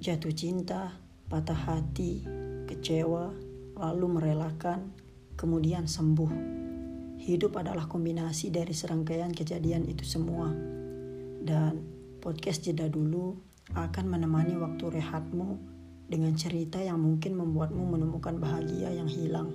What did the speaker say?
jatuh cinta, patah hati, kecewa, lalu merelakan, kemudian sembuh. Hidup adalah kombinasi dari serangkaian kejadian itu semua. Dan podcast jeda dulu akan menemani waktu rehatmu dengan cerita yang mungkin membuatmu menemukan bahagia yang hilang.